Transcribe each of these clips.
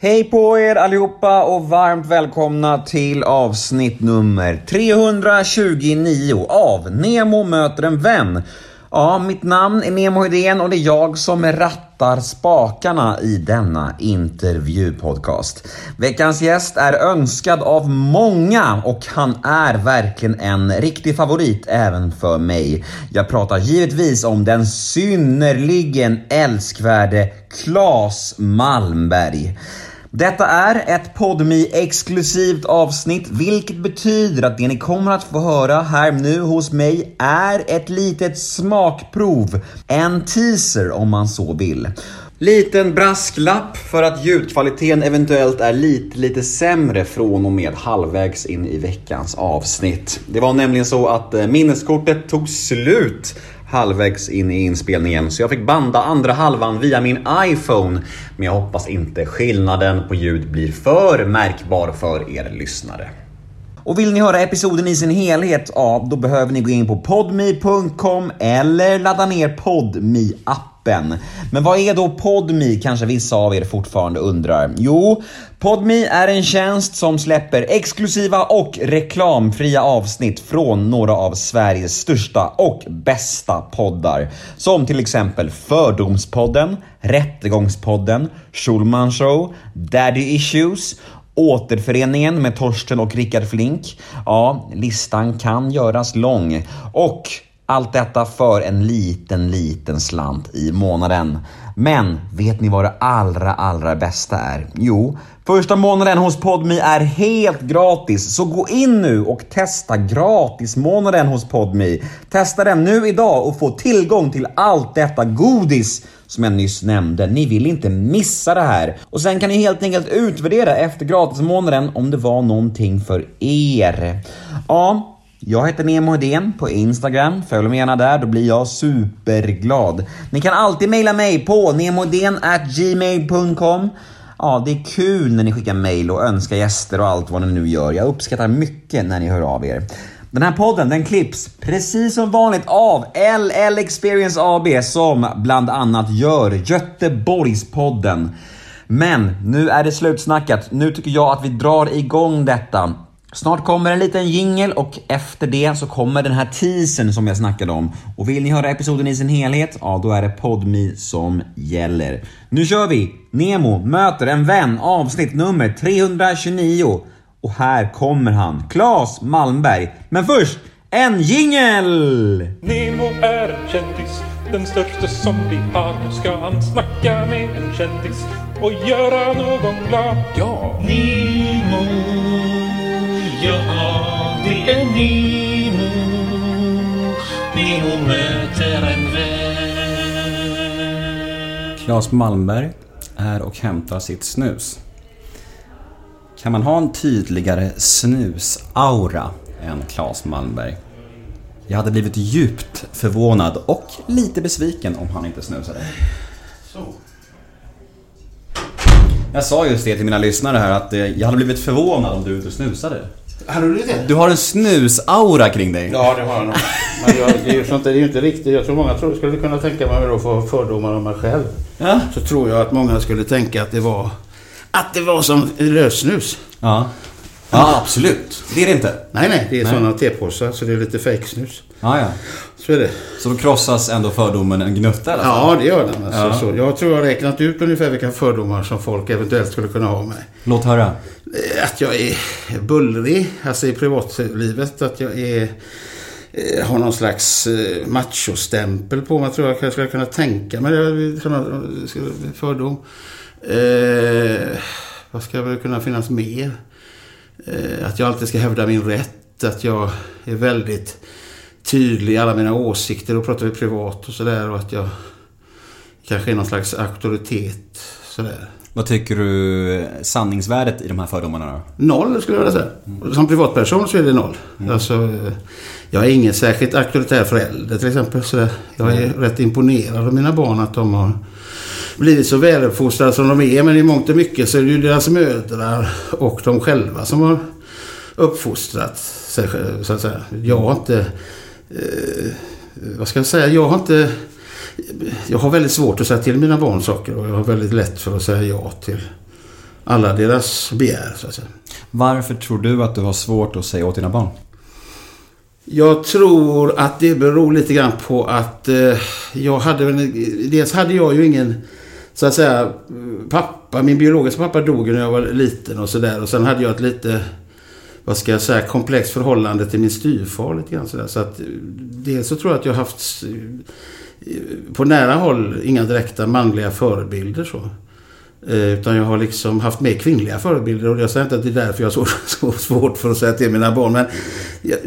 Hej på er allihopa och varmt välkomna till avsnitt nummer 329 av Nemo möter en vän. Ja, mitt namn är Nemo Hedén och det är jag som rattar spakarna i denna intervjupodcast. Veckans gäst är önskad av många och han är verkligen en riktig favorit även för mig. Jag pratar givetvis om den synnerligen älskvärde Claes Malmberg. Detta är ett podmi exklusivt avsnitt, vilket betyder att det ni kommer att få höra här nu hos mig är ett litet smakprov. En teaser om man så vill. Liten brasklapp för att ljudkvaliteten eventuellt är lite, lite sämre från och med halvvägs in i veckans avsnitt. Det var nämligen så att eh, minneskortet tog slut halvvägs in i inspelningen så jag fick banda andra halvan via min iPhone. Men jag hoppas inte skillnaden på ljud blir för märkbar för er lyssnare. Och vill ni höra episoden i sin helhet, ja då behöver ni gå in på podme.com eller ladda ner podme appen. Men vad är då Podme kanske vissa av er fortfarande undrar? Jo, Podme är en tjänst som släpper exklusiva och reklamfria avsnitt från några av Sveriges största och bästa poddar. Som till exempel Fördomspodden, Rättegångspodden, Schulman Show, Daddy Issues Återföreningen med Torsten och Rickard Flink. Ja, listan kan göras lång. Och allt detta för en liten, liten slant i månaden. Men vet ni vad det allra, allra bästa är? Jo, första månaden hos Podmi är helt gratis. Så gå in nu och testa gratismånaden hos Podmi. Testa den nu idag och få tillgång till allt detta godis som jag nyss nämnde. Ni vill inte missa det här. Och sen kan ni helt enkelt utvärdera efter gratismånaden om det var någonting för er. Ja, jag heter Nemo Hedén på Instagram. Följ mig gärna där, då blir jag superglad. Ni kan alltid mejla mig på gmail.com Ja, det är kul när ni skickar mejl och önskar gäster och allt vad ni nu gör. Jag uppskattar mycket när ni hör av er. Den här podden den klipps precis som vanligt av LL Experience AB som bland annat gör Göteborgspodden. Men nu är det slutsnackat. Nu tycker jag att vi drar igång detta. Snart kommer en liten jingel och efter det så kommer den här teasern som jag snackade om. Och vill ni höra episoden i sin helhet, ja då är det Podmi som gäller. Nu kör vi! Nemo möter en vän avsnitt nummer 329. Och här kommer han, Claes Malmberg. Men först, en jingel! Nemo är en kändis, den största som vi har. Nu ska han snacka med en kändis och göra någon glad. Ja! Nemo, ja det är Nemo. Nemo möter en vän. Claes Malmberg är och hämtar sitt snus. Kan man ha en tydligare snusaura än Claes Malmberg? Jag hade blivit djupt förvånad och lite besviken om han inte snusade. Jag sa just det till mina lyssnare här att eh, jag hade blivit förvånad om du inte snusade. Hade du det? Du har en snusaura kring dig. Ja, det har jag nog. Men jag, det, är ju sånt, det är ju inte riktigt. Jag tror många tror, skulle kunna tänka mig då få fördomar om mig själv. Ja. Så tror jag att många skulle tänka att det var att det var som lössnus. Ja. Ja, absolut. Det är det inte. Nej, nej. Det är Nej. sådana tepåsar så det är lite fejksnus. Ja, ja. Så är det. Så då krossas ändå fördomen en gnutta fall? Ja, det gör den. Alltså, Ja. så. Jag tror jag har räknat ut ungefär vilka fördomar som folk eventuellt skulle kunna ha om mig. Låt höra. Eh, Att jag är bullrig, alltså i privatlivet. Att jag är, eh, har någon slags eh, machostämpel på mig, tror jag jag skulle kunna tänka mig. Det fördom. Eh, vad ska väl kunna finnas mer? Eh, att jag alltid ska hävda min rätt. Att jag är väldigt tydlig i alla mina åsikter. Då pratar vi privat och sådär. Och att jag kanske är någon slags auktoritet. Sådär. Vad tycker du sanningsvärdet i de här fördomarna då? Noll skulle jag vilja säga. Som privatperson så är det noll. Alltså, eh, jag är ingen särskilt auktoritär förälder till exempel. Så jag är rätt imponerad av mina barn att de har blivit så väluppfostrade som de är. Men i mångt och mycket så är det ju deras mödrar och de själva som har uppfostrat sig så att säga. Jag har inte... Eh, vad ska jag säga? Jag har inte... Jag har väldigt svårt att säga till mina barn saker och jag har väldigt lätt för att säga ja till alla deras begär så att säga. Varför tror du att du har svårt att säga åt dina barn? Jag tror att det beror lite grann på att eh, jag hade. Dels hade jag ju ingen, så att säga, pappa. Min biologiska pappa dog när jag var liten och sådär. Och sen hade jag ett lite, vad ska jag säga, komplext förhållande till min styvfar lite grann sådär. Så att dels så tror jag att jag haft eh, på nära håll inga direkta manliga förebilder så. Eh, Utan jag har liksom haft mer kvinnliga förebilder och jag säger inte att det är därför jag har så, så svårt för att säga till mina barn. Men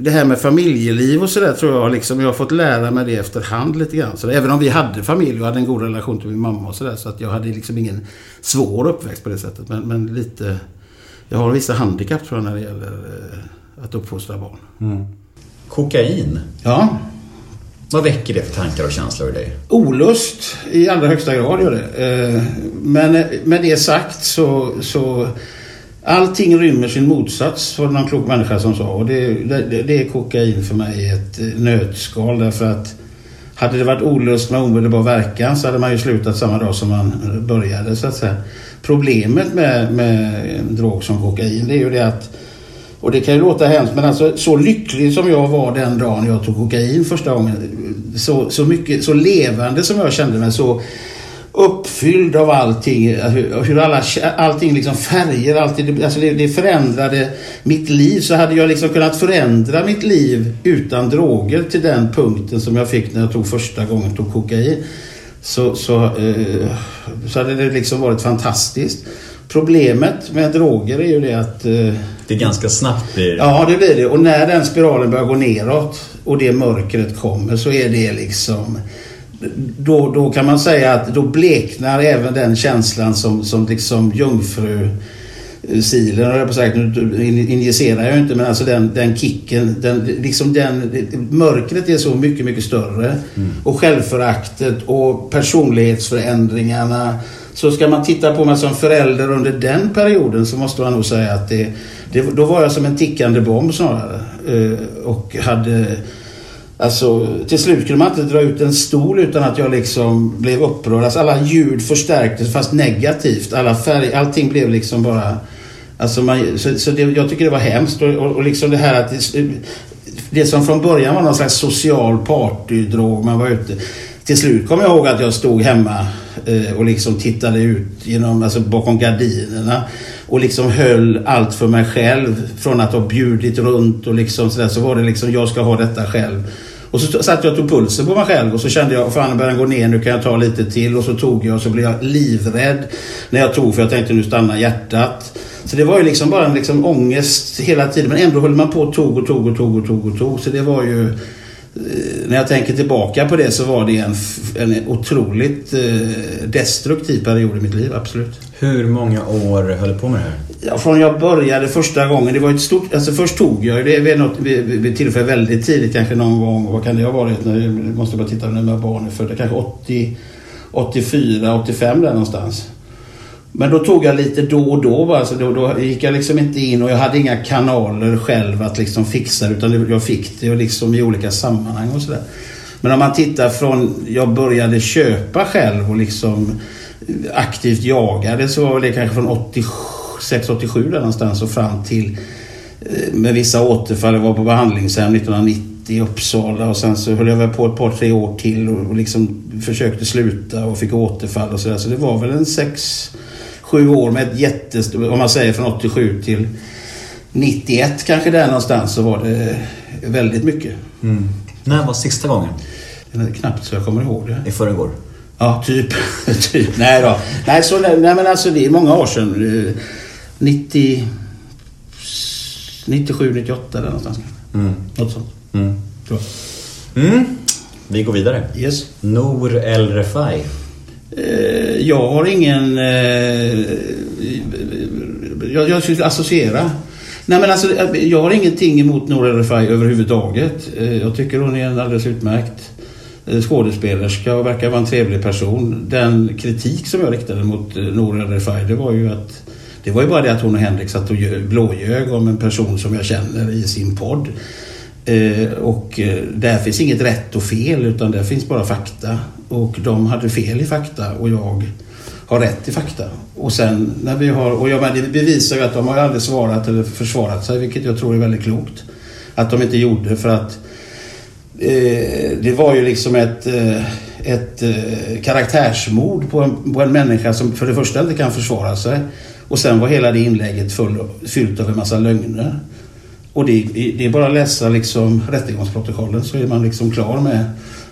det här med familjeliv och sådär tror jag liksom, jag har fått lära mig det efterhand lite grann. Så även om vi hade familj och hade en god relation till min mamma och sådär. Så att jag hade liksom ingen svår uppväxt på det sättet. Men, men lite, jag har vissa handikapp tror jag när det gäller eh, att uppfostra barn. Kokain, Ja, vad väcker det för tankar och känslor i dig? Olust i allra högsta grad gör det. Eh, men med det sagt så, så allting rymmer sin motsats var det någon klok människa som sa. Och det, det, det är kokain för mig i ett eh, nötskal därför att hade det varit olust med omedelbar verkan så hade man ju slutat samma dag som man började så att säga. Problemet med, med en drog som kokain det är ju det att och det kan ju låta hemskt men alltså så lycklig som jag var den dagen jag tog kokain första gången. Så, så mycket, så levande som jag kände mig. Så uppfylld av allting. Hur, hur alla, allting liksom färger, allting, alltså det, det förändrade mitt liv. Så hade jag liksom kunnat förändra mitt liv utan droger till den punkten som jag fick när jag tog första gången tog kokain. Så, så, eh, så hade det liksom varit fantastiskt. Problemet med droger är ju det att eh, Det är ganska snabbt blir Ja, det blir det. Och när den spiralen börjar gå neråt och det mörkret kommer så är det liksom... Då, då kan man säga att då bleknar även den känslan som, som liksom jungfru silen, höll jag på säga, nu injicerar jag inte, men alltså den, den kicken, den, liksom den, mörkret är så mycket, mycket större. Och självföraktet och personlighetsförändringarna. Så ska man titta på mig som förälder under den perioden så måste man nog säga att det, det då var jag som en tickande bomb snarare. Eh, och hade... Alltså, till slut kunde man inte dra ut en stol utan att jag liksom blev upprörd. Alltså, alla ljud förstärktes fast negativt. Alla färg, allting blev liksom bara... Alltså man, så så det, jag tycker det var hemskt. Och, och, och liksom det här att det, det som från början var någon slags social partydrog. Man var ute. Till slut kom jag ihåg att jag stod hemma eh, och liksom tittade ut genom, alltså bakom gardinerna. Och liksom höll allt för mig själv. Från att ha bjudit runt och liksom sådär. Så var det liksom, jag ska ha detta själv. Och så satt jag och tog pulsen på mig själv och så kände jag, fan börjar den gå ner, nu kan jag ta lite till. Och så tog jag och så blev jag livrädd när jag tog för jag tänkte nu stannar hjärtat. Så det var ju liksom bara en liksom ångest hela tiden. Men ändå höll man på och tog och tog och tog och tog och tog. Så det var ju... Eh, när jag tänker tillbaka på det så var det en, en otroligt eh, destruktiv period i mitt liv, absolut. Hur många år höll du på med det här? Ja, från jag började första gången, det var ett stort... Alltså först tog jag ju det vid, något, vid, vid tillfälle väldigt tidigt, kanske någon gång. Vad kan det ha varit? Nu måste jag bara titta när mina barn är födda. Kanske 80, 84, 85 där någonstans. Men då tog jag lite då och då bara. Så då, då gick jag liksom inte in och jag hade inga kanaler själv att liksom fixa det, utan jag fick det och liksom i olika sammanhang och sådär. Men om man tittar från jag började köpa själv och liksom aktivt jagade så var det kanske från 87. 87 där någonstans och fram till eh, med vissa återfall. Jag var på behandlingshem 1990 i Uppsala och sen så höll jag väl på ett par, tre år till och, liksom försökte sluta och fick återfall och sådär. Så det var väl en sex, sju år med ett jättestort, om man säger från 87 till 91 kanske där någonstans så var det väldigt mycket. När var sista gången? Det är knappt så jag kommer ihåg det. I förrgår? Ja, typ. typ. Nej då. Nej, så, nej, men alltså det är många år sedan. Eh, 90... 97, 98 där någonstans. Mm. Något sånt. Mm. Mm. Vi går vidare. Yes. Nour El Refai. Eh, jag har ingen... Eh, jag, jag skulle associera. Nej men alltså, eh, jag har ingenting emot Nour Refai överhuvudtaget. Eh, jag tycker hon är en alldeles utmärkt skådespelerska och verkar vara en trevlig person. Den kritik som jag riktade mot Nour Refai det var ju att det var ju bara det att hon och Henrik satt och blåljög om en person som jag känner i sin podd. Eh, och eh, där finns inget rätt och fel utan där finns bara fakta. Och de hade fel i fakta och jag har rätt i fakta. Och sen när vi har, och jag menar, det bevisar ju att de har aldrig svarat eller försvarat sig, vilket jag tror är väldigt klokt. Att de inte gjorde för att eh, det var ju liksom ett, eh, ett eh, karaktärsmord på en, på en människa som för det första inte kan försvara sig och sen var hela det inlägget full, fyllt av en massa lögner. Och det, det är bara att läsa liksom rättegångsprotokollen så är man liksom klar med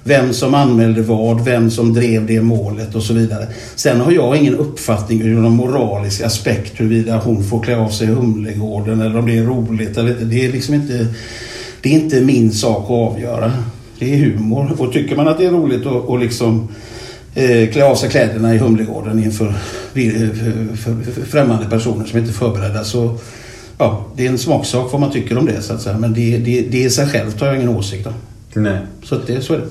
vem som anmälde vad, vem som drev det målet och så vidare. Sen har jag ingen uppfattning ur någon moralisk aspekt huruvida hon får klä av sig i Humlegården eller om det är roligt eller inte. Det är liksom inte, det är inte min sak att avgöra. Det är humor. Och tycker man att det är roligt att och liksom klä av sig kläderna i Humlegården inför för, för, för främmande personer som inte är förberedda så ja, det är en smaksak vad man tycker om det så att säga. Men det, det, det i sig självt har jag ingen åsikt om. Nej. Så att det, så är det.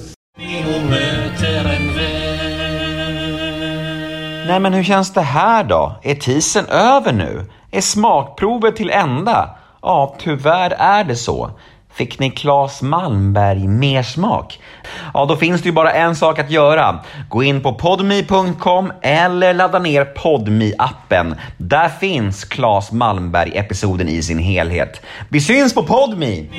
Nej, men hur känns det här då? Är tisen över nu? Är smakprovet till ända? Ja, tyvärr är det så. Fick ni Claes Malmberg mer smak? Ja, då finns det ju bara en sak att göra. Gå in på podmi.com eller ladda ner podmi appen Där finns Claes Malmberg-episoden i sin helhet. Vi syns på Podmi!